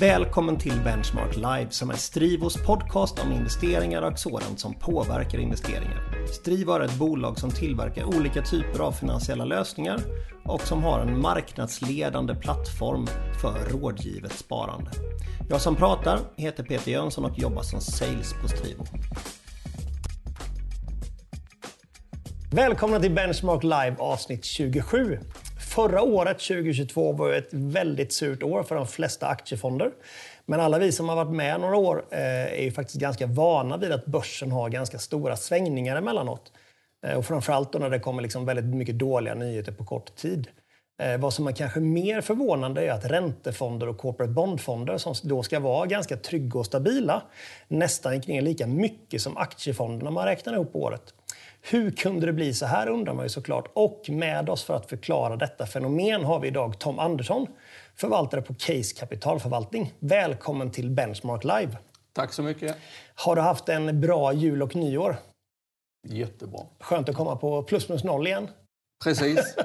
Välkommen till Benchmark Live som är Strivos podcast om investeringar och sådant som påverkar investeringar. Strivo är ett bolag som tillverkar olika typer av finansiella lösningar och som har en marknadsledande plattform för rådgivet sparande. Jag som pratar heter Peter Jönsson och jobbar som sales på Strivo. Välkomna till Benchmark Live avsnitt 27. Förra året, 2022, var ett väldigt surt år för de flesta aktiefonder. Men alla vi som har varit med några år eh, är ju faktiskt ganska vana vid att börsen har ganska stora svängningar emellanåt. Eh, och framförallt då när det kommer liksom väldigt mycket dåliga nyheter på kort tid. Eh, vad som är kanske mer förvånande är att räntefonder och corporate bondfonder som då ska vara ganska trygga och stabila nästan gick ner lika mycket som aktiefonderna man räknar ihop året. Hur kunde det bli så här undrar man ju såklart. Och med oss för att förklara detta fenomen har vi idag Tom Andersson, förvaltare på Case Kapitalförvaltning. Välkommen till Benchmark Live. Tack så mycket. Har du haft en bra jul och nyår? Jättebra. Skönt att komma på plus minus noll igen. Precis.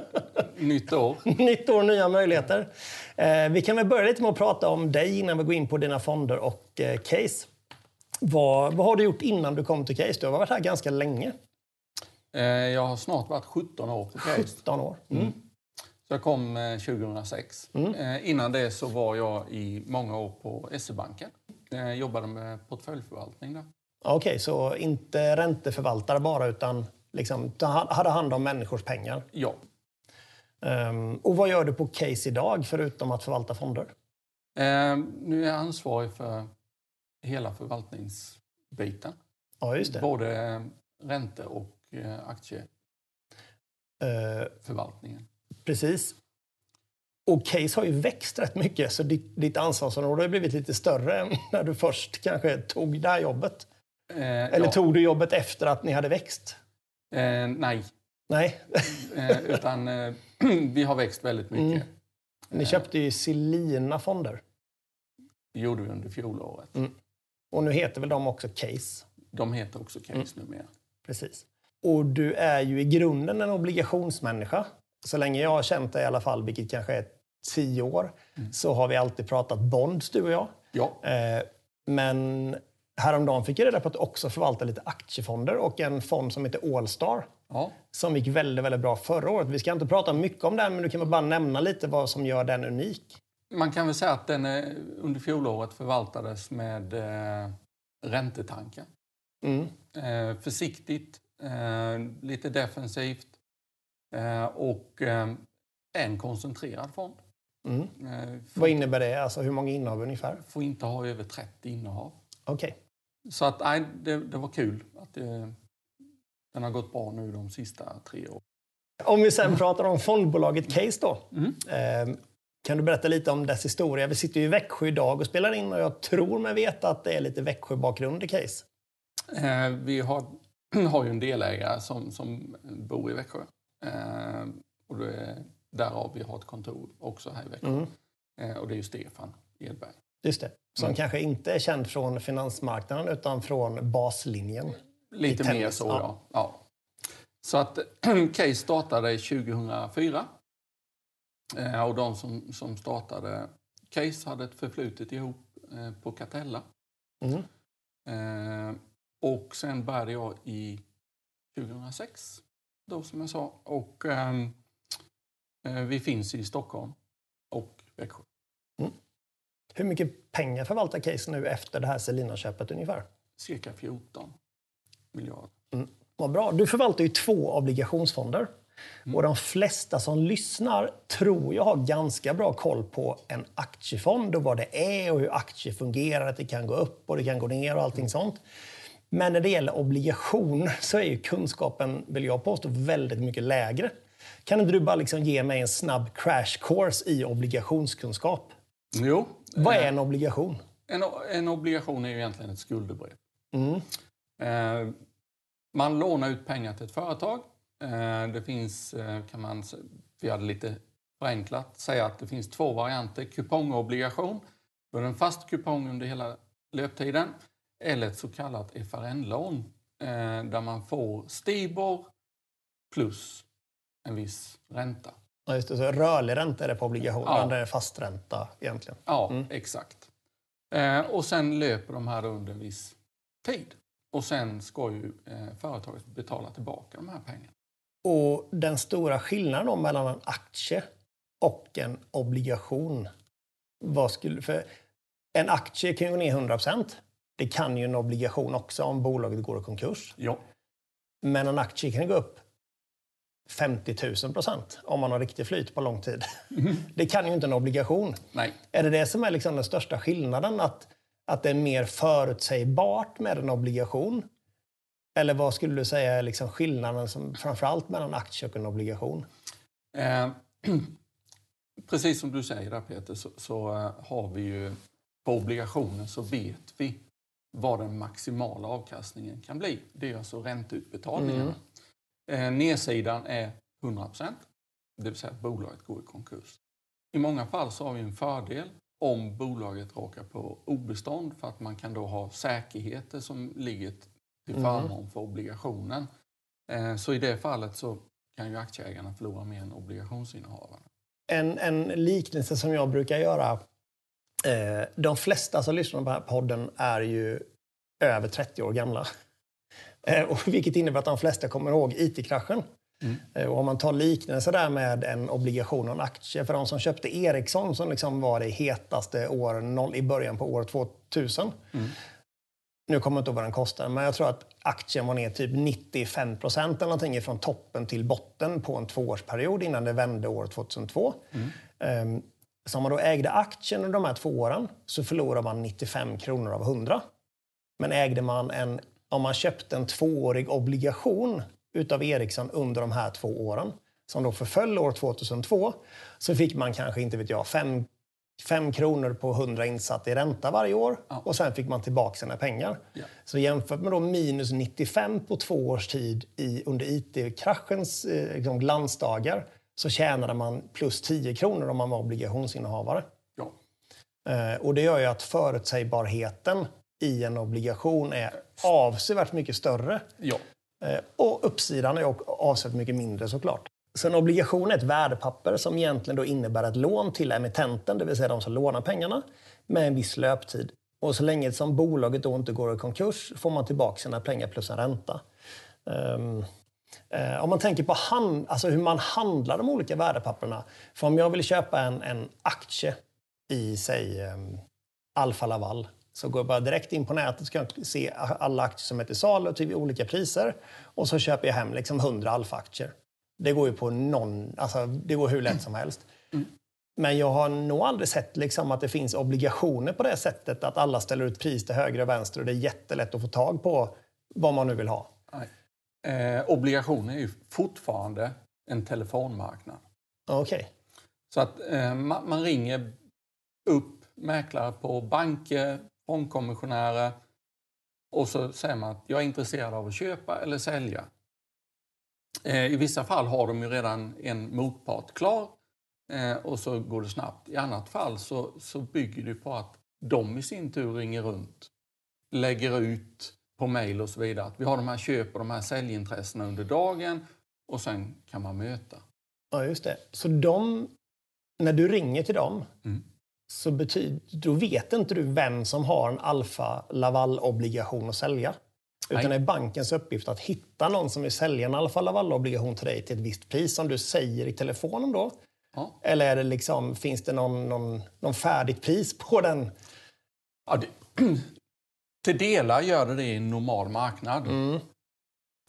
Nytt år. Nytt år, nya möjligheter. Eh, vi kan väl börja lite med att prata om dig innan vi går in på dina fonder och eh, Case. Vad, vad har du gjort innan du kom till Case? Du har varit här ganska länge. Eh, jag har snart varit 17 år på Case. 17 år. Mm. Så jag kom 2006. Mm. Innan det så var jag i många år på SE-banken. Jag jobbade med portföljförvaltning där. Okej, okay, så inte ränteförvaltare bara utan liksom, hade hand om människors pengar? Ja. Um, och vad gör du på Case idag förutom att förvalta fonder? Uh, nu är jag ansvarig för hela förvaltningsbiten. Ja, just det. Både ränte och uh, aktieförvaltningen. Uh, precis. Och Case har ju växt rätt mycket, så ditt, ditt ansvarsområde har blivit lite större än när du först kanske tog det här jobbet. Eller ja. tog du jobbet efter att ni hade växt? nej. Nej. utan vi har växt väldigt mycket. Mm. Ni köpte ju Selina fonder. Det gjorde vi under fjolåret. Mm. Och nu heter väl de också Case? De heter också Case mm. numera. Precis. Och du är ju i grunden en obligationsmänniska. Så länge jag har känt dig i alla fall, vilket kanske är tio år, mm. så har vi alltid pratat bonds, du och jag. Ja. Eh, men häromdagen fick jag reda på att också förvaltar lite aktiefonder och en fond som heter Allstar. Ja. Som gick väldigt, väldigt bra förra året. Vi ska inte prata mycket om den, men du kan väl bara nämna lite vad som gör den unik. Man kan väl säga att den under fjolåret förvaltades med eh, räntetanken. Mm. Eh, försiktigt, eh, lite defensivt eh, och eh, en koncentrerad fond. Mm. Eh, vad innebär det? Alltså, hur många innehav ungefär? Får inte ha över 30 innehav. Okej. Okay. Så att, nej, det, det var kul att det, den har gått bra nu de sista tre åren. Om vi sen pratar om fondbolaget Case då. Mm. Eh, kan du berätta lite om dess historia? Vi sitter ju i Växjö idag och spelar in och jag tror mig veta att det är lite Växjö-bakgrund i Case. Eh, vi har, har ju en delägare som, som bor i Växjö. Eh, och det är därav vi har ett kontor också här i Växjö. Mm. Och det är ju Stefan Edberg. Just det. Som mm. kanske inte är känd från finansmarknaden utan från baslinjen. Lite mer så, ja. ja. Så att Case startade 2004. Eh, och de som, som startade Case hade ett förflutet ihop eh, på Catella. Mm. Eh, och sen började jag i 2006, då som jag sa. Och ehm, eh, vi finns i Stockholm och Växjö. Mm. Hur mycket pengar förvaltar Case nu efter det här Selina-köpet ungefär? Cirka 14 miljarder. Mm. Vad bra. Du förvaltar ju två obligationsfonder. Mm. Och de flesta som lyssnar tror jag har ganska bra koll på en aktiefond och vad det är och hur aktier fungerar, att det kan gå upp och det kan gå ner och allting sånt. Men när det gäller obligation så är ju kunskapen, vill jag påstå, väldigt mycket lägre. Kan inte du bara liksom ge mig en snabb crash course i obligationskunskap? Jo. Vad är en obligation? En, en obligation är ju egentligen ett skuldebrev. Mm. Eh, man lånar ut pengar till ett företag. Eh, det finns, eh, kan man, vi hade lite förenklat säga att det finns två varianter. Kupongobligation, då är det en fast kupong under hela löptiden. Eller ett så kallat FRN-lån där man får Stibor plus en viss ränta. Ja, just det, så rörlig ränta är det på obligationer, ja. det är fast ränta egentligen. Ja, mm. exakt. Eh, och sen löper de här under en viss tid. Och sen ska ju eh, företaget betala tillbaka de här pengarna. Och den stora skillnaden mellan en aktie och en obligation. Vad skulle, för en aktie kan ju gå ner 100% Det kan ju en obligation också om bolaget går i konkurs. Ja. Men en aktie kan gå upp 50 000 procent om man har riktig flyt på lång tid. Det kan ju inte en obligation. Nej. Är det det som är liksom den största skillnaden? Att, att det är mer förutsägbart med en obligation? Eller vad skulle du säga är liksom skillnaden som, framförallt mellan aktie och en obligation? Eh, precis som du säger där Peter, så, så uh, har vi ju på obligationer så vet vi vad den maximala avkastningen kan bli. Det är alltså ränteutbetalningarna. Mm. Eh, nedsidan är 100% det vill säga att bolaget går i konkurs. I många fall så har vi en fördel om bolaget råkar på obestånd för att man kan då ha säkerheter som ligger till mm. förmån mm. för obligationen. Eh, så i det fallet så kan ju aktieägarna förlora mer än obligationsinnehavarna. En, en liknelse som jag brukar göra. Eh, de flesta som lyssnar på den här podden är ju över 30 år gamla. Eh, och vilket innebär att de flesta kommer ihåg IT-kraschen. Mm. Eh, och om man tar liknelse där med en obligation och en aktie. För de som köpte Ericsson som liksom var det hetaste åren i början på år 2000. Mm. Nu kommer jag inte ihåg vad den kostar, men jag tror att aktien var ner typ 95 procent eller någonting från toppen till botten på en tvåårsperiod innan det vände år 2002. Mm. Um, så om man då ägde aktien under de här två åren så förlorar man 95 kronor av 100. Men ägde man en, om man köpte en tvåårig obligation utav Ericsson under de här två åren, som då förföll år 2002, så fick man kanske, inte vet jag, 5 5 kronor på 100 insatt i ränta varje år ja. och sen fick man tillbaka sina pengar. Ja. Så jämfört med då minus 95 på två års tid i, under IT-kraschens eh, liksom glansdagar så tjänade man plus 10 kronor om man var obligationsinnehavare. Ja. Eh, och det gör ju att förutsägbarheten i en obligation är avsevärt mycket större. Ja. Eh, och uppsidan är avsevärt mycket mindre såklart. Så en obligation är ett värdepapper som egentligen då innebär ett lån till emittenten, det vill säga de som lånar pengarna, med en viss löptid. Och så länge som bolaget då inte går i konkurs får man tillbaka sina pengar plus en ränta. Um, om man tänker på hand, alltså hur man handlar de olika värdepapperna. För om jag vill köpa en, en aktie i, säg, um, Alfa Laval så går jag bara direkt in på nätet och ska se alla aktier som är till salu till olika priser. Och så köper jag hem liksom 100 Alfa-aktier. Det går ju på någon, alltså det går hur lätt som helst. Mm. Men jag har nog aldrig sett liksom att det finns obligationer på det sättet att alla ställer ut pris till höger och vänster och det är jättelätt att få tag på vad man nu vill ha. Eh, obligationer är ju fortfarande en telefonmarknad. Okej. Okay. Så att eh, man, man, ringer upp mäklare på banker, fondkommissionärer och så säger man att jag är intresserad av att köpa eller sälja. Eh, I vissa fall har de ju redan en motpart klar eh, och så går det snabbt. I annat fall så, så bygger det på att de i sin tur ringer runt, lägger ut på mejl och så vidare att vi har de här köp och de här säljintressena under dagen och sen kan man möta. Ja, just det. Så de, när du ringer till dem mm. Så betyder, då vet inte du vem som har en Alfa Laval-obligation att sälja? Utan det är bankens uppgift att hitta någon som vill sälja en Alfa Laval-obligation till dig till ett visst pris som du säger i telefonen då. Ja. Eller är det liksom, finns det någon, någon, någon färdigt pris på den? Ja, det, till delar gör det det i en normal marknad. Mm.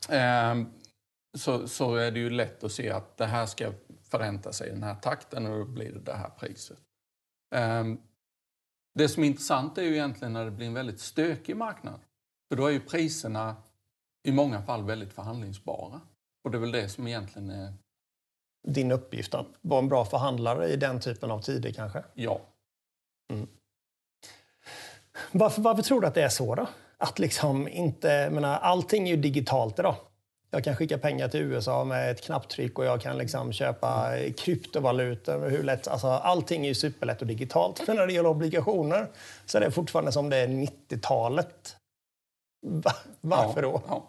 Eh, så, så är det ju lätt att se att det här ska förränta sig i den här takten och då blir det det här priset. Eh, det som är intressant är ju egentligen när det blir en väldigt stökig marknad. För då är ju priserna i många fall väldigt förhandlingsbara. Och det är väl det som egentligen är... Din uppgift att vara en bra förhandlare i den typen av tider kanske? Ja. Mm. Varför, varför, tror du att det är så då? Att liksom inte, menar, allting är ju digitalt idag. Jag kan skicka pengar till USA med ett knapptryck och jag kan liksom köpa kryptovalutor. Hur lätt, alltså, allting är ju superlätt och digitalt. Men när det gäller obligationer så är det fortfarande som det är 90-talet. Varför då? Ja,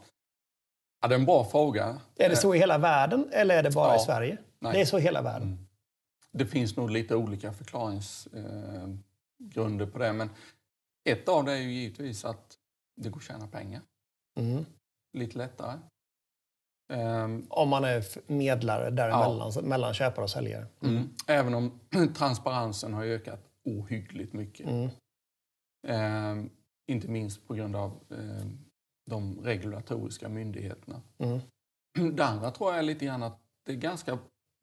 ja. det är en bra fråga. Är det så i hela världen eller är det bara ja, i Sverige? Nej. Det är så i hela världen. Mm. Det finns nog lite olika förklaringsgrunder eh, på det. Men Ett av det är ju givetvis att det går att tjäna pengar. Mm. Lite lättare. Ehm, Om man är medlare däremellan, så- mellan köpare och säljare. mm. Även om transparensen har ökat ohyggligt mycket. Mm. Ehm, inte minst på grund av ehm, de regulatoriska myndigheterna. Mm. Det andra tror jag är lite grann att det är ganska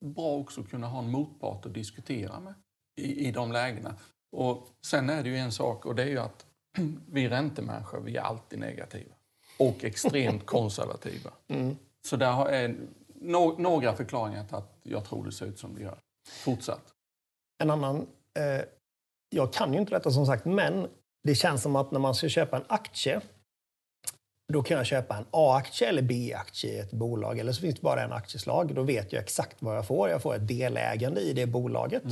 bra också att kunna ha en motpart att diskutera med i, i de lägena. Och sen är det ju en sak och det är ju att vi räntemänniskor, vi är alltid negativa. Och extremt konservativa. Mm. Så där har är no, några förklaringar till att jag tror det ser ut som det gör. Fortsatt. En annan... Eh, jag kan ju inte detta som sagt, men det känns som att när man ska köpa en aktie då kan jag köpa en A-aktie eller B-aktie i ett bolag. Eller så finns det bara en aktieslag. Då vet jag exakt vad jag får. Jag får ett delägande i det bolaget.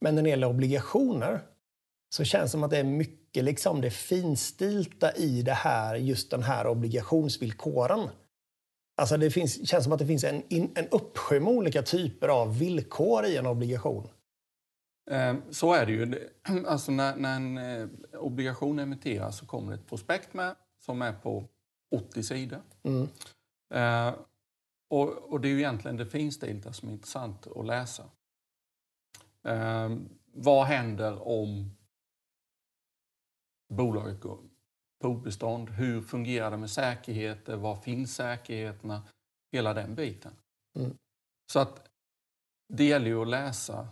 Men när det gäller obligationer så känns det som att det är mycket liksom det finstilta i det här, just den här obligationsvillkoren. Alltså det finns, känns som att det finns en, en uppsjö med olika typer av villkor i en obligation. Eh, Så är det ju. Alltså när, när en eh, obligation emitteras så kommer ett prospekt med som är på 80 sidor. Mm. Eh, och, och det är ju egentligen det finstilta som är intressant att läsa. Eh, vad händer om bolaget går på obestånd? Hur fungerar det med säkerheter? Var finns säkerheterna? Hela den biten. Mm. Så att det gäller ju att läsa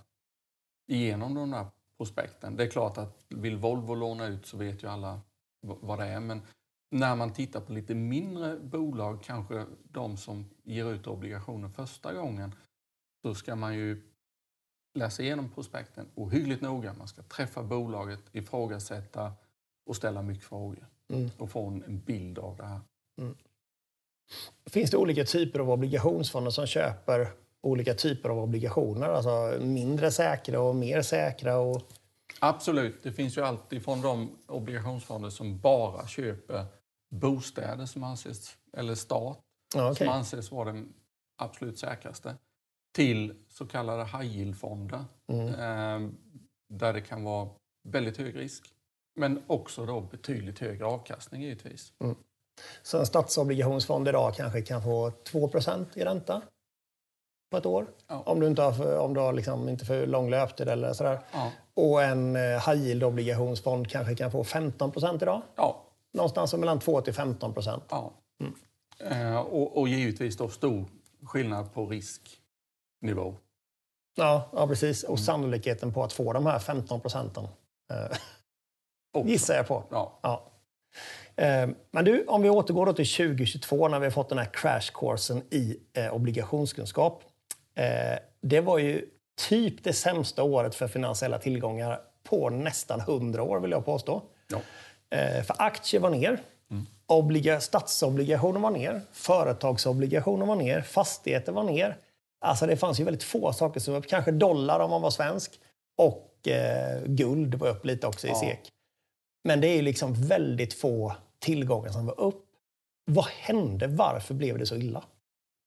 igenom de där prospekten. Det är klart att vill Volvo låna ut så vet ju alla vad det är. Men när man tittar på lite mindre bolag, kanske de som ger ut obligationer första gången, så ska man ju läsa igenom prospekten ohyggligt noga. Man ska träffa bolaget, ifrågasätta och ställa mycket frågor. Mm. Och få en, en bild av det här. Finns det olika typer av obligationsfonder som köper olika typer av obligationer? Alltså mindre säkra och mer säkra? Och... Absolut, det finns ju alltid från de obligationsfonder som bara köper bostäder som anses, eller stat, Ja, okej. som anses vara den absolut säkraste, till så kallade high yield-fonder Mm. eh, där det kan vara väldigt hög risk. Men också då betydligt högre avkastning givetvis. Så en statsobligationsfond idag kanske kan få 2% i ränta på ett år? Ja. Om du inte har för, om du har liksom inte för lång löptid eller sådär. Ja, Och en eh, high yield-obligationsfond kanske kan få 15% idag? ja, Någonstans mellan 2 till 15 ja. Eh, och, och givetvis då stor skillnad på risknivå. Ja, ja, precis. Och sannolikheten på att få de här 15 procenten eh. Gissar jag på. Ja. Ja. Eh, Men du, om vi återgår då till 2022 när vi har fått den här crashcoursen i eh, obligationskunskap. Eh, det var ju typ det sämsta året för finansiella tillgångar på nästan 100 år vill jag påstå. Ja. Eh, för aktier var ner. Obliga, statsobligationer var ner. Företagsobligationer var ner. Fastigheter var ner. Alltså det fanns ju väldigt få saker som var upp. Kanske dollar om man var svensk. Och eh, guld var upp lite också i Ja. SEK. Men det är liksom väldigt få tillgångar som var upp. Vad hände? Varför blev det så illa?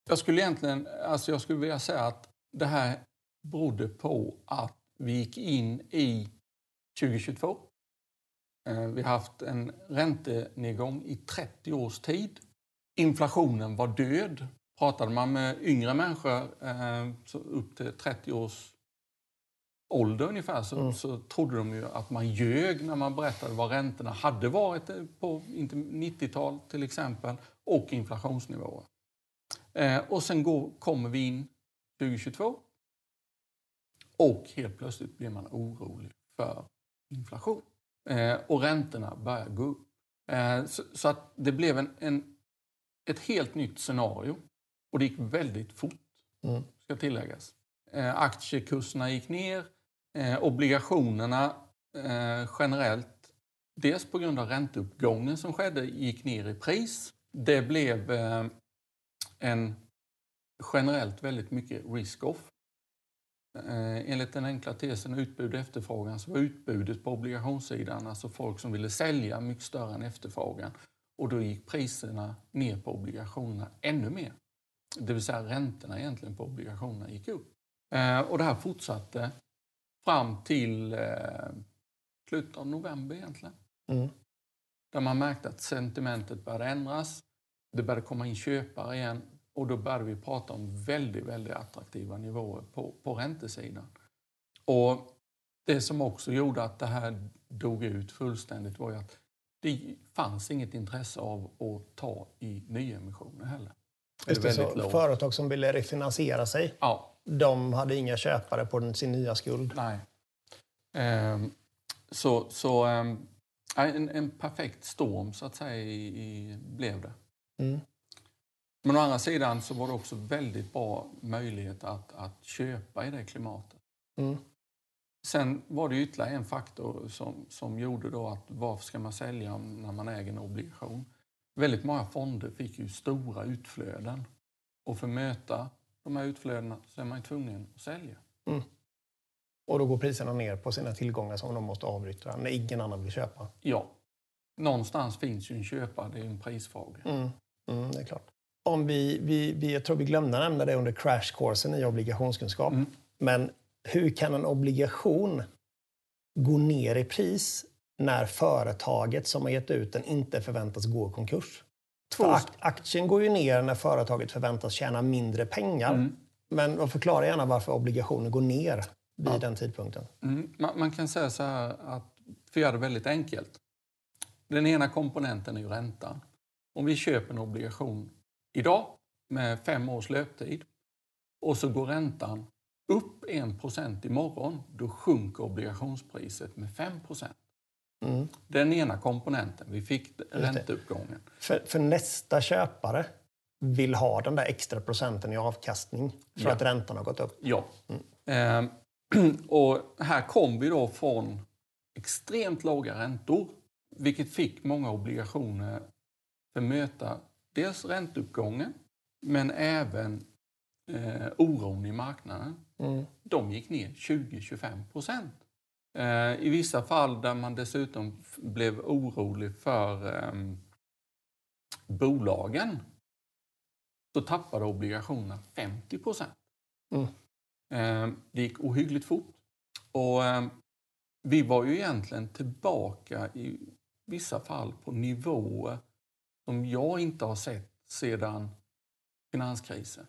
Jag skulle egentligen alltså jag skulle vilja säga att det här berodde på att vi gick in i 2022. Eh, vi har haft en räntenedgång i 30 års tid. Inflationen var död. Pratade man med yngre människor eh, upp till 30 års ålder ungefär så, Mm. så trodde de ju att man ljög när man berättade vad räntorna hade varit på inte 90-tal till exempel och inflationsnivåer. Eh, och sen går, kommer vi in 2022 och helt plötsligt blir man orolig för inflation. Eh, och räntorna börjar gå upp. Eh, så, så att det blev en, en, ett helt nytt scenario. Och det gick väldigt fort, Mm. ska tilläggas. Eh, aktiekurserna gick ner. Eh, obligationerna eh, generellt, dels på grund av ränteuppgången som skedde, gick ner i pris. Det blev eh, en generellt väldigt mycket risk-off. Eh, enligt den enkla tesen utbud och efterfrågan så var utbudet på obligationssidan, alltså folk som ville sälja, mycket större än efterfrågan. Och då gick priserna ner på obligationerna ännu mer. Det vill säga räntorna egentligen på obligationerna gick upp. Eh, och det här fortsatte fram till eh, slutet av november egentligen. Mm. Där man märkte att sentimentet började ändras. Det började komma in köpare igen och då började vi prata om väldigt, väldigt attraktiva nivåer på, på räntesidan. Och det som också gjorde att det här dog ut fullständigt var ju att det fanns inget intresse av att ta i nyemissioner heller. Just det, väldigt så lågt. företag som ville refinansiera sig, Ja, de hade inga köpare på sin nya skuld. nej. Ehm, så så ehm, en, en perfekt storm så att säga i, i, blev det. Mm. Men å andra sidan så var det också väldigt bra möjlighet att, att köpa i det klimatet. Mm. Sen var det ytterligare en faktor som, som gjorde då att varför ska man sälja när man äger en obligation? Väldigt många fonder fick ju stora utflöden. Och för att möta de här utflödena så är man tvungen att sälja. Och då går priserna ner på sina tillgångar som de måste avyttra när ingen annan vill köpa. Ja, någonstans finns ju en köpare, det är en prisfråga. Mm. Mm, det är klart. Om vi, vi, vi, jag tror vi glömde nämna det under crashkursen i obligationskunskap. Mm. Men hur kan en obligation gå ner i pris när företaget som har gett ut den inte förväntas gå i konkurs? För ak- aktien går ju ner när företaget förväntas tjäna mindre pengar. Mm. Men förklara gärna varför obligationer går ner vid den tidpunkten. Mm, man, man kan säga så här att, för att göra det väldigt enkelt. Den ena komponenten är ju räntan. Om vi köper en obligation idag med fem års löptid och så går räntan upp 1% imorgon, då sjunker obligationspriset med 5 Mm. Den ena komponenten, vi fick ränteuppgången. För, för nästa köpare vill ha den där extra procenten i avkastning för Ja. att räntan har gått upp. Ja. Eh, och här kom vi då från extremt låga räntor, vilket fick många obligationer att möta dels ränteuppgången, men även eh, oron i marknaden. Mm. De gick ner 20-25 procent. Eh, I vissa fall där man dessutom blev orolig för ehm, bolagen så tappade obligationerna 50 procent. Mm. Eh, det gick ohyggligt fort. Och eh, vi var ju egentligen tillbaka i vissa fall på nivåer som jag inte har sett sedan finanskrisen.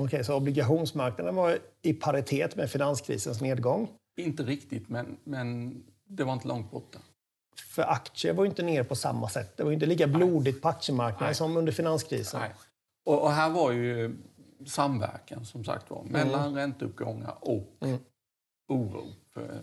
Okej, så obligationsmarknaden var i paritet med finanskrisens nedgång. Inte riktigt, men, men det var inte långt borta. För aktier var inte ner på samma sätt. Det var inte lika blodigt på aktiemarknaden Nej. som under finanskrisen. Nej. Och, och här var ju samverkan som sagt var mellan ränteuppgångar och Mm. oro. För,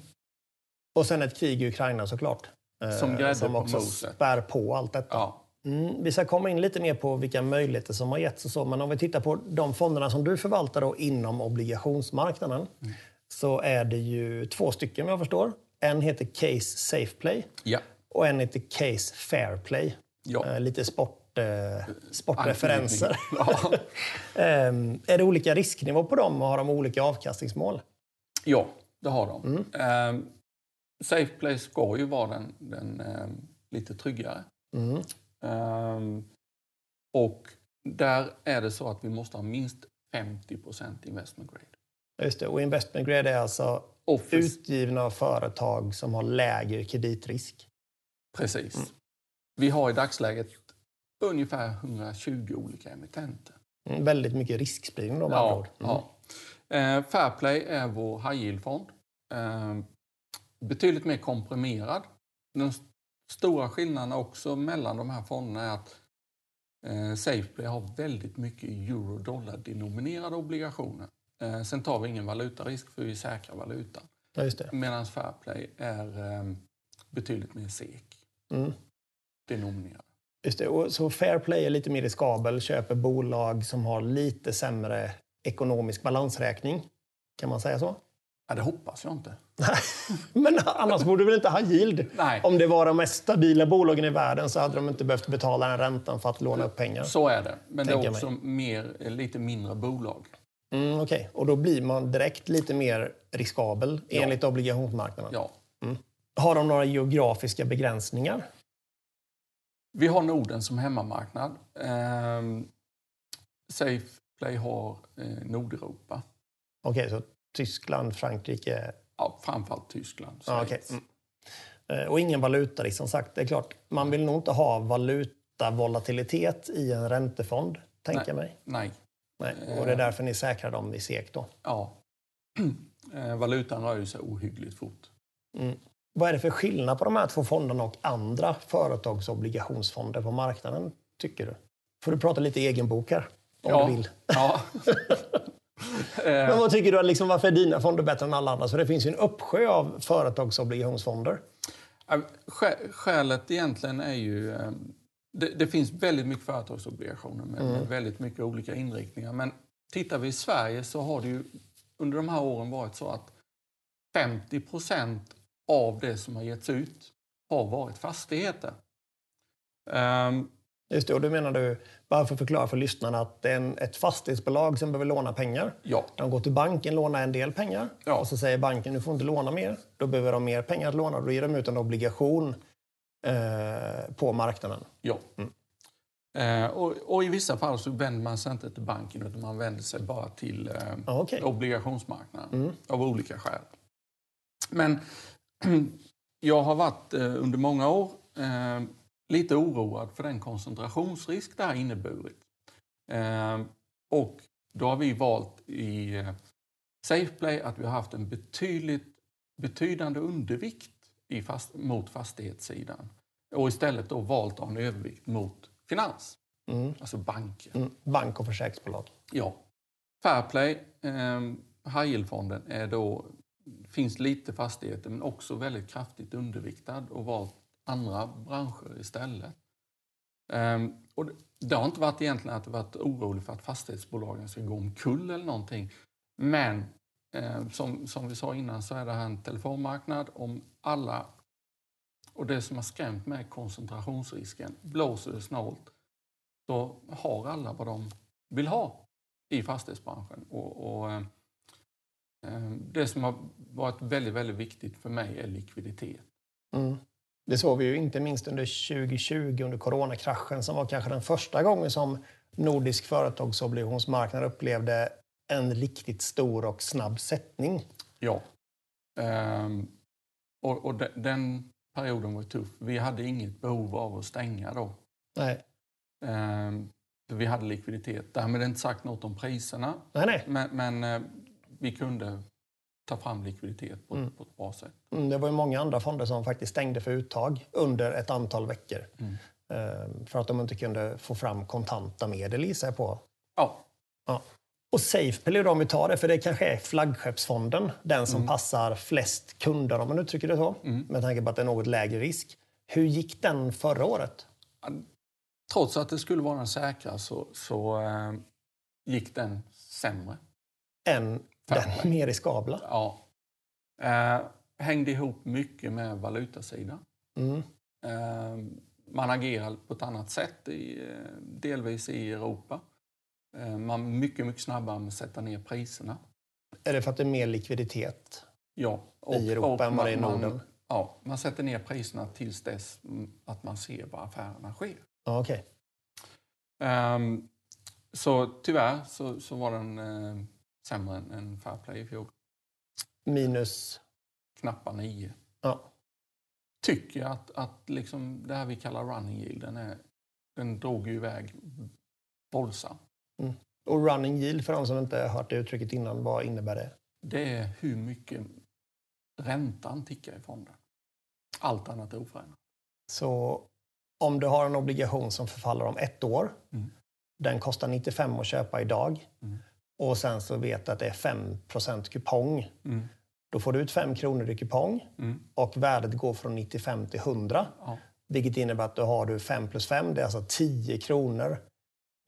Och sen ett krig i Ukraina såklart. eh, Som grädde som på också moset. spär på allt detta. ja, Mm, vi ska komma in lite mer på vilka möjligheter som har getts och så. Men om vi tittar på de fonderna som du förvaltar då inom obligationsmarknaden. Mm. Så är det ju två stycken jag förstår. En heter Case Safeplay ja, och en heter Case Fairplay. ja. Eh, lite sport, eh, sportreferenser. Ja. Ehm, är det olika risknivå på dem och har de olika avkastningsmål? ja, det har de. Mm. Eh, Safeplay ska ju vara den, den eh, lite tryggare. Mm. Eh, och där är det så att vi måste ha minst 50% investment grade. Just det. Och investment grade är alltså Office, utgivna av företag som har lägre kreditrisk. precis. Mm. Vi har i dagsläget ungefär 120 olika emittenter. Mm, väldigt mycket riskspridning då med Ja. Mm. ja. Eh, Fairplay är vår high yield-fond. Eh, betydligt mer komprimerad. Den st- stora skillnaden också mellan de här fonderna är att eh, Safeplay har väldigt mycket euro-dollar-denominerade obligationer. Eh, sen tar vi ingen valutarisk för vi säkrar valutan. Ja, just det. Medan Fairplay är eh, betydligt mer SEK Mm. denominerad. Just det. Och så Fairplay är lite mer riskabel, köper bolag som har lite sämre ekonomisk balansräkning. Kan man säga så? Ja, det hoppas jag inte. Men annars borde väl inte ha yield? Nej. Om det var de mest stabila bolagen i världen så hade de inte behövt betala den räntan för att låna upp pengar. Så är det. Men det är också mer, lite mindre bolag. Mm, Okej, och då blir man direkt lite mer riskabel Ja. enligt obligationsmarknaden. Ja. Har de några geografiska begränsningar? Vi har Norden som hemmamarknad. Ehm, Safeplay har eh, Nordeuropa. Okej, så Tyskland, Frankrike, Ja, framförallt Tyskland. Schweiz. okej. Mm. Eh, och ingen valutarisk som sagt. Det är klart, man vill nog inte ha valutavolatilitet i en räntefond, tänker jag mig. Nej. Nej. Och det är därför ni säkrar dem i SEK då? Ja. Eh, Valutan rör ju sig ohyggligt fort. Vad är det för skillnad på de här två fonderna och andra företagsobligationsfonder på marknaden, tycker du? Får du prata lite egen bok här, om ja. du vill. Ja. Men vad tycker du, liksom, varför är dina fonder bättre än alla andra? Så det finns ju en uppsjö av företagsobligationsfonder. Skälet egentligen är ju... Det, det finns väldigt mycket företagsobligationer med, med väldigt mycket olika inriktningar. Men tittar vi i Sverige så har det ju under de här åren varit så att 50 procent av det som har getts ut har varit fastigheter. Ehm, Just det, och då menar du, bara för att förklara för lyssnarna, att det är en, ett fastighetsbolag som behöver låna pengar. ja, De går till banken, lånar en del pengar Ja. och så säger banken du får inte låna mer. Då behöver de mer pengar att låna. Då ger de ut en obligation eh, på marknaden. ja. Eh, och, och i vissa fall så vänder man sig inte till banken utan man vänder sig bara till eh, okej. obligationsmarknaden av olika skäl. Men jag har varit eh, under många år eh, lite oroad för den koncentrationsrisk det har inneburit. Och då har vi valt i Safeplay att vi har haft en betydligt betydande undervikt i fast, mot fastighetssidan och istället då valt att ha en övervikt mot finans, Mm. alltså banker. Mm. Bank och försäkringsbolag. Ja. Fairplay, eh, high yield-fonden, är då, finns lite fastigheter men också väldigt kraftigt underviktad och valt andra branscher istället. Ehm, och det, det har inte varit egentligen att jag varit orolig för att fastighetsbolagen ska gå omkull eller någonting. Men Eh, som, som vi sa innan så är det här en telefonmarknad. Om alla, och det som har skrämt mig är koncentrationsrisken, blåser det snålt så har alla vad de vill ha i fastighetsbranschen. Och, och, eh, eh, det som har varit väldigt, väldigt viktigt för mig är likviditet. Mm. Det såg vi ju inte minst under 2020 under coronakraschen som var kanske den första gången som nordisk företagsobligationsmarknad upplevde en riktigt stor och snabb sättning. Ja. Ehm, och och de, den perioden var tuff. Vi hade inget behov av att stänga då. Nej, Ehm, vi hade likviditet. Därmed är inte sagt något om priserna. nej. nej. Men, men eh, vi kunde ta fram likviditet på, på ett bra sätt. Mm, det var ju många andra fonder som faktiskt stängde för uttag under ett antal veckor. Mm. Eh, För att de inte kunde få fram kontanta medel gissar jag på. Ja, Ja. Och då, om vi tar det, för det kanske är flaggskeppsfonden. Den som passar flest kunder, om man uttrycker det så. Med tanke på att det är något lägre risk. Hur gick den förra året? trots att det skulle vara den säkra så, så eh, gick den sämre. Än Fairplay. den mer riskabla? Ja. Eh, hängde ihop mycket med valutasidan. Mm. Eh, man agerar på ett annat sätt, i, eh, delvis i Europa. Eh, man är mycket, mycket snabbare med att sätta ner priserna. Är det för att det är mer likviditet Ja, i Europa än vad det är i Norden? Man, ja, man sätter ner priserna tills dess att man ser var affärerna sker. Ja, okej. Ehm, så tyvärr så, så var den eh, sämre än, än Fairplay i fjol. Minus... Knappa nio. Ja. Tycker att, att liksom det här vi kallar running yield, den, är, den drog ju iväg våldsamt. Och running yield, för de som inte hört det uttrycket innan, vad innebär det? Det är hur mycket räntan tickar i fonden. Allt annat är oförändrat. Så om du har en obligation som förfaller om ett år, Mm. den kostar 95 att köpa idag Mm. och sen så vet du att det är 5 kupong. Mm. Då får du ut 5 kronor i kupong Mm. och värdet går från 95 till 100. Ja. Vilket innebär att då har du 5 plus 5, det är alltså 10 kronor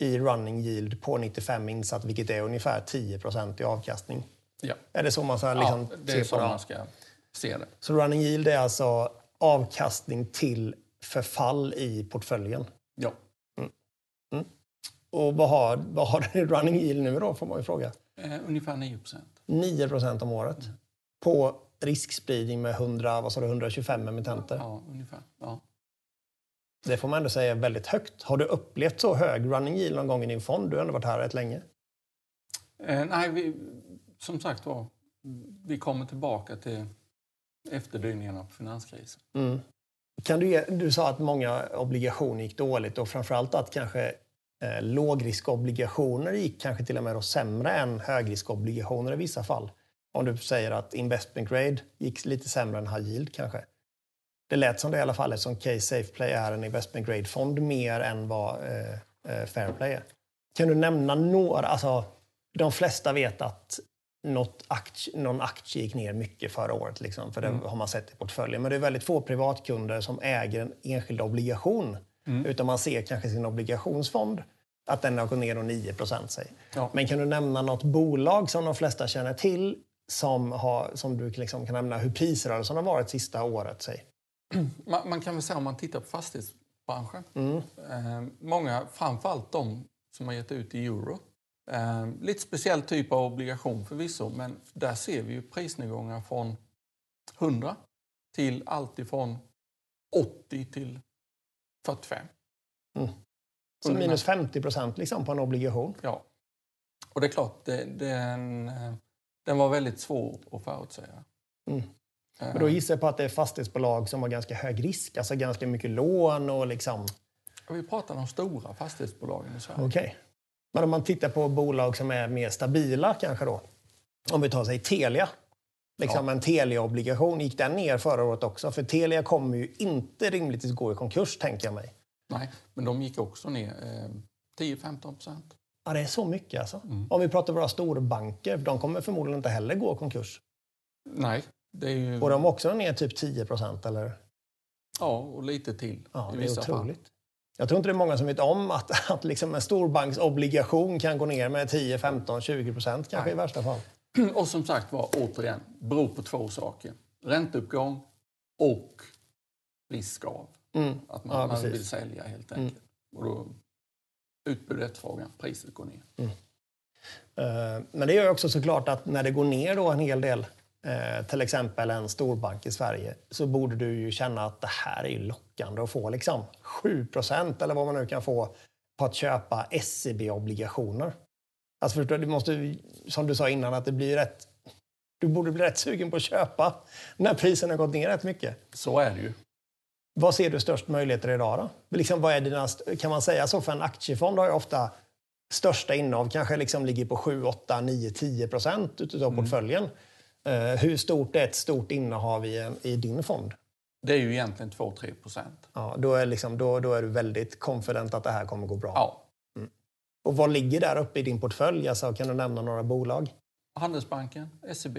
i running yield på 95 insatt, vilket är ungefär 10 i avkastning. Ja. Är det så man ska liksom ja, det är se så man ska se det. Så running yield är alltså avkastning till förfall i portföljen. Ja. Och vad har, vad har den i running yield nu då, får man ju fråga. Eh, ungefär 9 procent. 9% om året. På riskspridning med 100, vad sa du, 125 emittenter. Ja, ungefär. Ja. Det får man ändå säga är väldigt högt. Har du upplevt så hög running yield någon gång i din fond? Du har ändå varit här rätt länge. Eh, nej, vi, som sagt var, vi kommer tillbaka till efterdyningarna på finanskrisen. Mm. Kan du, ge, du sa att många obligationer gick dåligt och framförallt att kanske eh, lågriskobligationer gick kanske till och med sämre än högriskobligationer i vissa fall. Om du säger att investment grade gick lite sämre än high yield kanske. Det lät som det i alla fall eftersom K-Safeplay är en investment grade-fond mer än vad eh, eh, Fairplay är. Kan du nämna några, alltså de flesta vet att något aktie, någon aktie gick ner mycket förra året, liksom, för det Mm. har man sett i portföljen. Men det är väldigt få privatkunder som äger en enskild obligation. Mm. Utan man ser kanske sin obligationsfond, att den har gått ner då 9 säg. Ja. Men kan du nämna något bolag som de flesta känner till som, har, som du liksom kan nämna hur prisrörelsen har varit sista året? Säg. Man, man kan väl säga om man tittar på fastighetsbranschen. Mm. Eh, många, framförallt de som har gett ut i euro. Eh, lite speciell typ av obligation förvisso, men där ser vi ju prisnedgångar från 100 till allt ifrån 80 till 45. Så Ungefär. minus 50% liksom på en obligation. Ja. Och det är klart, det, den, eh, den var väldigt svår att förutsäga. Mm. Men då gissar jag på att det är fastighetsbolag som har ganska hög risk, alltså ganska mycket lån och liksom... Vi pratar om de stora fastighetsbolagen i Sverige. Okej. Men om man tittar på bolag som är mer stabila kanske då. Om vi tar sig Telia. Liksom en Telia-obligation, gick den ner förra året också? För Telia kommer ju inte rimligtvis gå i konkurs, tänker jag mig. Nej, men de gick också ner eh, 10-15 procent. Ja, det är så mycket alltså. Mm. Om vi pratar våra storbanker, de kommer förmodligen inte heller gå i konkurs. Nej, det ju... Och de också ner typ 10% eller? Ja, och lite till Ja, i det är vissa fall. Jag tror inte det är många som vet om att, att liksom en storbanksobligation kan gå ner med 10, 15, 20 procent kanske Nej. i värsta fall. Och som sagt var, återigen, beror på två saker. Ränteuppgång och risk av Mm. att man, Ja, man vill sälja helt enkelt. Och då utbud efterfrågan, priset går ner. Eh, Men det gör också såklart att när det går ner då en hel del, eh, till exempel en storbank i Sverige, så borde du ju känna att det här är lockande att få liksom 7% eller vad man nu kan få på att köpa SEB-obligationer. Alltså förstår du, måste, som du sa innan, att det blir rätt... Du borde bli rätt sugen på att köpa när priserna har gått ner rätt mycket. Så är det ju. Vad ser du störst möjligheter idag då? Liksom, vad är dina, kan man säga så? För en aktiefond har ju ofta största innehav kanske liksom ligger på 7, 8, 9, 10 procent utav portföljen. Eh, hur stort är ett stort innehav i, en, i din fond? Det är ju egentligen 2-3 procent. Ja, då, är liksom, då, då är du väldigt confident att det här kommer gå bra. Ja. Och vad ligger där uppe i din portfölj? Alltså, kan du nämna några bolag? Handelsbanken, SEB.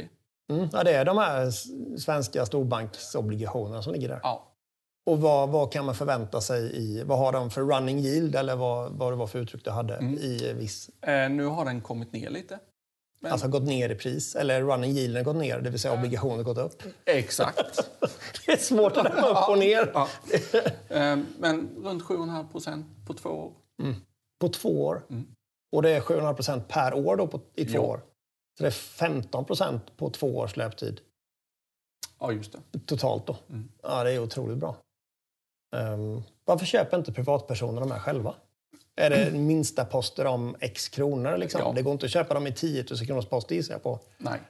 Mm, ja, det är de här svenska storbanksobligationerna som ligger där. Ja. Och vad, vad kan man förvänta sig i, vad har de för running yield eller vad, vad det var för uttryck du hade Mm. i viss, Eh, nu har den kommit ner lite. Men, alltså gått ner i pris eller running yielden har gått ner, det vill säga obligationer gått upp. Exakt. Det är svårt att nämna upp och ner. Ja. Eh, men runt 7,5 procent på två år. På två år. Mm. Och det är 700 procent per år då på, i två Ja. år. Så det är 15 procent på två års löptid Ja, just det. totalt då. Mm. Ja, det är otroligt bra. Ehm, varför köper inte privatpersoner de här själva? Är det minsta poster om x kronor? Liksom? Ja. Det går inte att köpa dem i 10 000 kronors poster gissar jag på. Nej.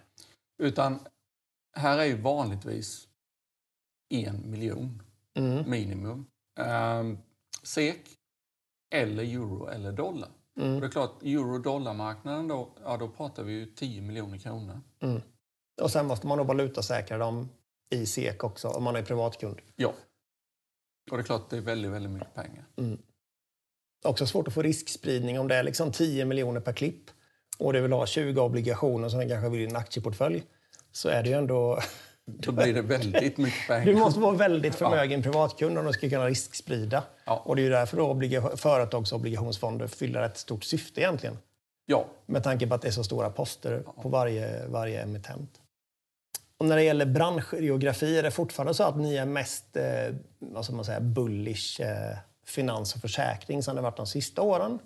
Utan här är ju vanligtvis en miljon Mm. minimum. Um, SEK eller euro eller dollar. Och Mm. det är klart, euro-dollarmarknaden då, ja då pratar vi ju 10 miljoner kronor. Och sen måste man nog valutasäkra dem i SEK också om man är privatkund. Ja. Och det är klart, det är väldigt, väldigt mycket pengar. Också svårt att få riskspridning om det är liksom 10 miljoner per klipp och du vill ha 20 obligationer som kanske vill i en aktieportfölj. Så är det ju ändå... Då blir det väldigt mycket pengar. Du måste vara väldigt förmögen privatkund om du ska kunna risksprida. Ja. Och det är ju därför då obliga- företagsobligationsfonder fyller ett stort syfte egentligen. Ja, Med tanke på att det är så stora poster på varje, varje emittent. Och när det gäller branschgeografi, är det fortfarande så att ni är mest eh, vad man säga, bullish eh, finans och försäkring som det varit de sista åren?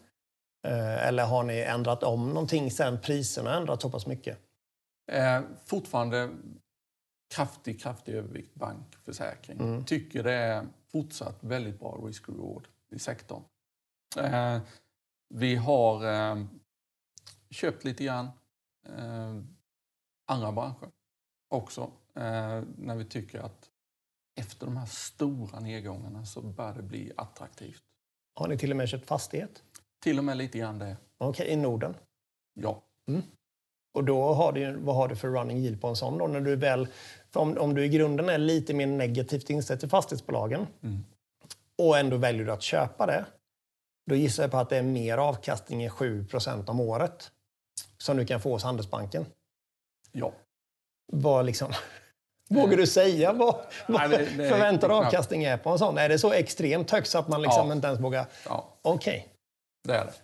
Eh, eller har ni ändrat om någonting sen priserna ändrats så pass mycket? eh, fortfarande kraftig, kraftig övervikt bankförsäkring. Mm. Tycker det är fortsatt väldigt bra risk-reward i sektorn. Eh, vi har eh, köpt lite grann eh, andra branscher också. eh, när vi tycker att efter de här stora nedgångarna så börjar det bli attraktivt. Har ni till och med köpt fastighet? Till och med lite grann det. Okej, i Norden. Ja. Och då har du, vad har du för running yield på en sån då? När du väl, för om, om du i grunden är lite mer negativt inställd till fastighetsbolagen Mm. och ändå väljer du att köpa det. Då gissar jag på att det är mer avkastning än 7% om året som du kan få hos Handelsbanken. Ja. Vad liksom, vågar du säga vad, vad Nej, det- det förväntad knappt. avkastning är på en sån? Är det så extremt högt så att man liksom Ja. inte ens vågar... ja. Okej. Det är det.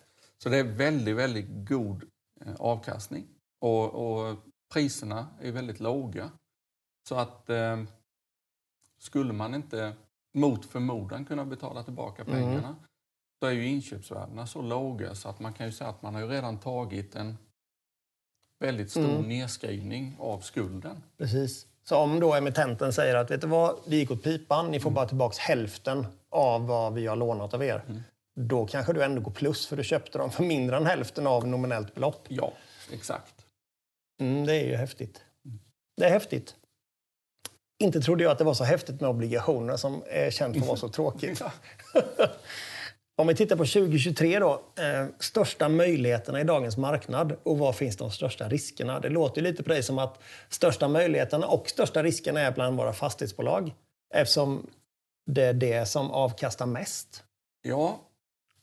Så det är väldigt, väldigt god eh, avkastning. Och, och priserna är väldigt låga. Så att eh, skulle man inte mot förmodan kunna betala tillbaka Mm. pengarna så är ju inköpsvärdena så låga så att man kan ju säga att man har ju redan tagit en väldigt stor Mm. nedskrivning av skulden. Precis. Så om då emittenten säger att vet du vad, vi gick åt pipan, ni får bara tillbaka hälften av vad vi har lånat av er. Då kanske du ändå går plus för du köpte dem för mindre än hälften av nominellt belopp. Ja, exakt. Mm, det är ju häftigt. Det är häftigt. Inte trodde jag att det var så häftigt med obligationer som är känt för att vara så tråkigt. Om vi tittar på 2023 då. Eh, största möjligheterna i dagens marknad och var finns de största riskerna? Det låter lite på dig som att största möjligheterna och största riskerna är bland våra fastighetsbolag. Eftersom det är det som avkastar mest. Ja,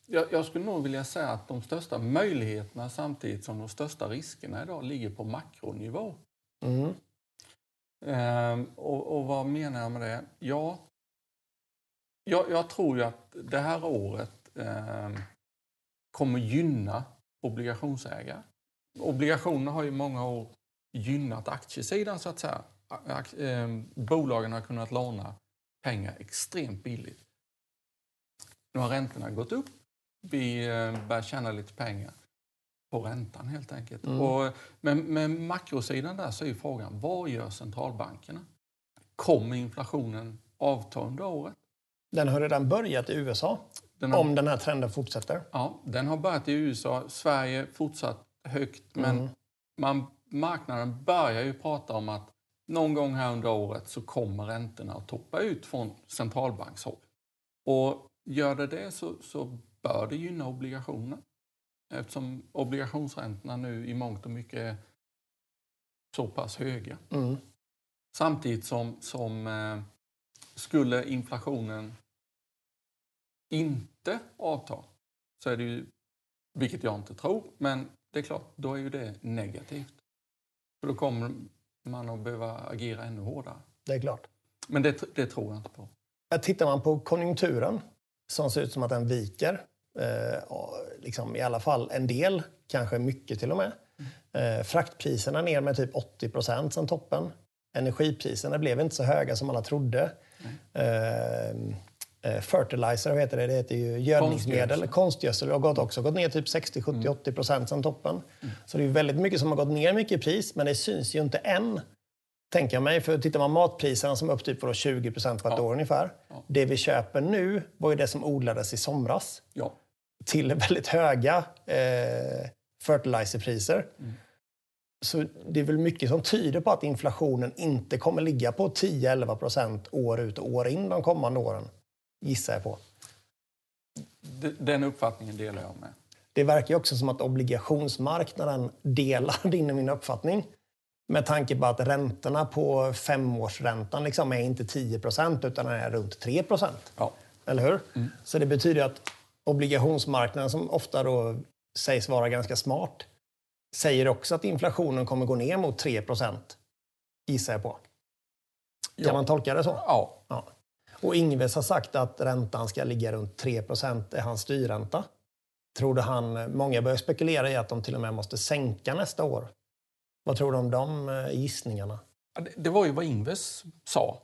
jag, jag skulle nog vilja säga att de största möjligheterna samtidigt som de största riskerna idag ligger på makronivå. Mm. Ehm, och, och vad menar jag med det? Ja, jag, jag tror ju att det här året ehm, kommer gynna obligationsägare. Obligationer har ju många år gynnat aktiesidan så att säga. Ak- ehm, bolagen har kunnat låna pengar extremt billigt. Nu har räntorna gått upp. Vi eh, börjar tjäna lite pengar på räntan helt enkelt. Mm. Och, men med makrosidan där så är ju frågan, vad gör centralbankerna? Kommer inflationen avta under året? Den har redan börjat i USA, Den har, om den här trenden fortsätter. ja, den har börjat i USA, Sverige fortsatt högt, men Mm. man, marknaden börjar ju prata om att någon gång här under året så kommer räntorna att toppa ut från centralbankshåll. Och gör det det så, så bör det gynna obligationer. Eftersom obligationsräntorna nu i mångt och mycket är så pass höga. Mm. Samtidigt som, som eh, skulle inflationen inte avta så är det ju, vilket jag inte tror, men det är klart, då är ju det negativt. För då kommer man att behöva agera ännu hårdare. Det är klart. Men det, det tror jag inte på. Tittar man på konjunkturen, som ser ut som att den viker, eh, liksom i alla fall en del, kanske mycket till och med. Eh, fraktpriserna ner med typ 80 procent sen toppen. Energipriserna blev inte så höga som alla trodde. Eh, eh, fertilizer, vad heter det? Det heter ju gödningsmedel. Konstgödsel. Har gått också gått ner typ 60, 70, 80 procent sen toppen. Så det är väldigt mycket som har gått ner mycket i pris, men det syns ju inte än. Tänker jag mig. För tittar man matpriserna som är upp typ på 20 procent på ett Ja. år ungefär. Ja. Det vi köper nu var ju det som odlades i somras Ja, till väldigt höga eh, fertilizerpriser. Mm. Så det är väl mycket som tyder på att inflationen inte kommer ligga på 10-11 procent år ut och år in de kommande åren. Gissar jag på. den uppfattningen delar jag med. Det verkar också som att obligationsmarknaden delar din och min uppfattning. Med tanke på att räntorna på femårsräntan liksom är inte 10 procent utan är runt 3 procent. Ja, Eller hur? Så det betyder att obligationsmarknaden, som ofta då sägs vara ganska smart, säger också att inflationen kommer gå ner mot 3 gissar jag på. Kan Ja. man tolka det så? ja, Ja. Och Ingves har sagt att räntan ska ligga runt 3 är hans styrränta. Tror du han, många börjar spekulera i att de till och med måste sänka nästa år. Vad tror du om de eh, gissningarna? Det var ju vad Ingves sa.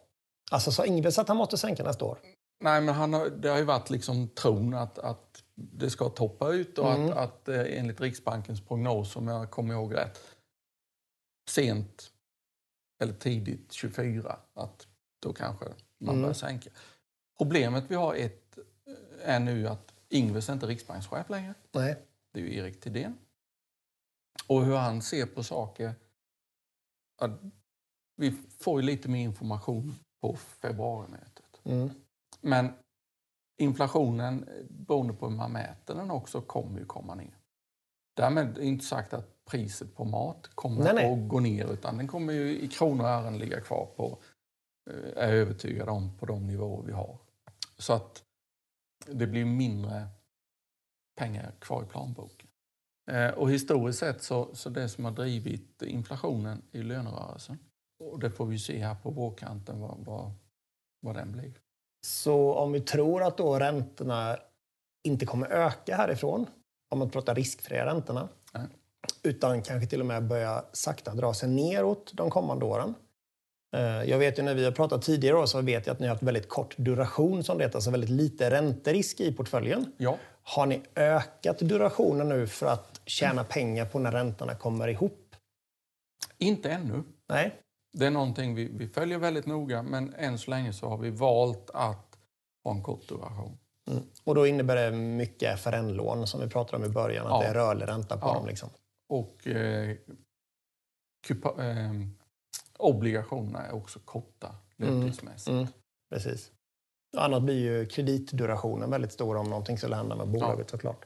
Alltså sa Ingves att han måste sänka nästa år? Nej, men han har, det har ju varit liksom tron att, att det ska toppa ut och Mm. att, att eh, enligt Riksbankens prognos, om jag kommer ihåg rätt, sent eller tidigt 24, att då kanske man Mm. börjar sänka. Problemet vi har ett, eh, är nu att Ingves är inte riksbankschef längre. Nej. Det är ju Erik Thedéen. Och hur han ser på saker, vi får ju lite mer information på februarimötet. Mm. Men inflationen, beroende på hur man mäter den också, kommer ju komma ner. Därmed är det inte sagt att priset på mat kommer Nej, nej. att gå ner utan den kommer ju i kronor och ören ligga kvar på, är jag övertygad om, på de nivåer vi har. Så att det blir mindre pengar kvar i plånboken. Eh, Och historiskt sett så, så det som har drivit inflationen är lönerörelsen. Och det får vi se här på vårkanten vad, vad, vad den blir. Så om vi tror att då räntorna inte kommer öka härifrån, om man pratar riskfria räntorna, Nej. utan kanske till och med börja sakta dra sig neråt de kommande åren. Eh, Jag vet ju när vi har pratat tidigare år så vet jag att ni har haft väldigt kort duration som det heter, alltså väldigt lite ränterisk i portföljen. Ja, Har ni ökat durationen nu för att tjäna pengar på när räntorna kommer ihop? inte ännu. Nej? Det är någonting vi, vi följer väldigt noga men än så länge så har vi valt att ha en kort duration. Mm. Och då innebär det mycket FRN-lån som vi pratade om i början, att Ja. det är rörlig ränta på Ja. dem. Liksom. Och eh, kupa, eh, obligationerna är också korta löptidsmässigt. Mm. Precis. Annars blir ju kreditdurationen väldigt stor om någonting skulle hända med bolaget såklart.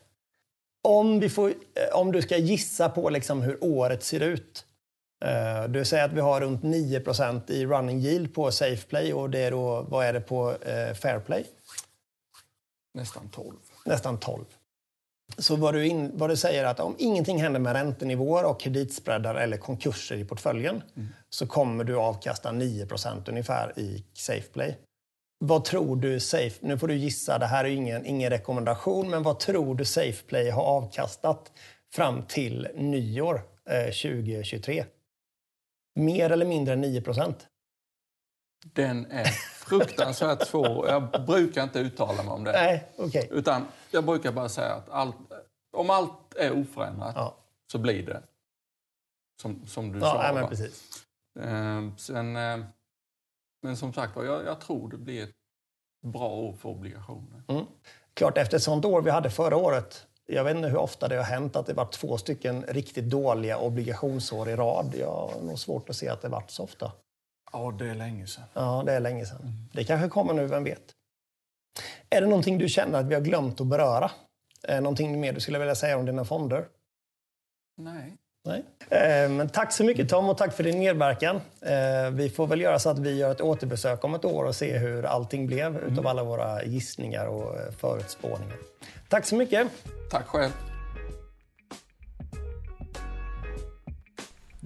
Om, vi får, eh, om du ska gissa på liksom hur året ser ut. Eh, Du säger att vi har runt 9% i running yield på Safeplay och det är då, vad är det på eh, Fairplay? Nästan 12. Nästan 12. Så vad du, in, vad du säger att om ingenting händer med räntenivåer och kreditspreadar eller konkurser i portföljen så kommer du avkasta 9% ungefär i Safeplay. Vad tror du Safe, nu får du gissa, det här är ingen, ingen rekommendation, men vad tror du Safeplay har avkastat fram till nyår eh, 2023? Mer eller mindre än 9 Den är fruktansvärt svår. Jag brukar inte uttala mig om det. Nej, okej. Utan jag brukar bara säga att allt, om allt är oförändrat Ja, så blir det som, som du ja sa. nej, men precis. Eh, sen, eh, men som sagt jag, jag tror det blir ett bra år för obligationer. Mm. Klart, efter ett sånt år vi hade förra året, jag vet inte hur ofta det har hänt att det var två stycken riktigt dåliga obligationsår i rad. Jag har nog svårt att se att det varit så ofta. Ja, det är länge sedan. Ja, det är länge sedan. Det kanske kommer nu, vem vet? Är det någonting du känner att vi har glömt att beröra? Eh, någonting mer du skulle vilja säga om dina fonder? Nej. Nej. Eh, Men tack så mycket Tom och tack för din medverkan. Eh, Vi får väl göra så att vi gör ett återbesök om ett år och se hur allting blev utav alla våra gissningar och förutspåningar. Tack så mycket! Tack själv.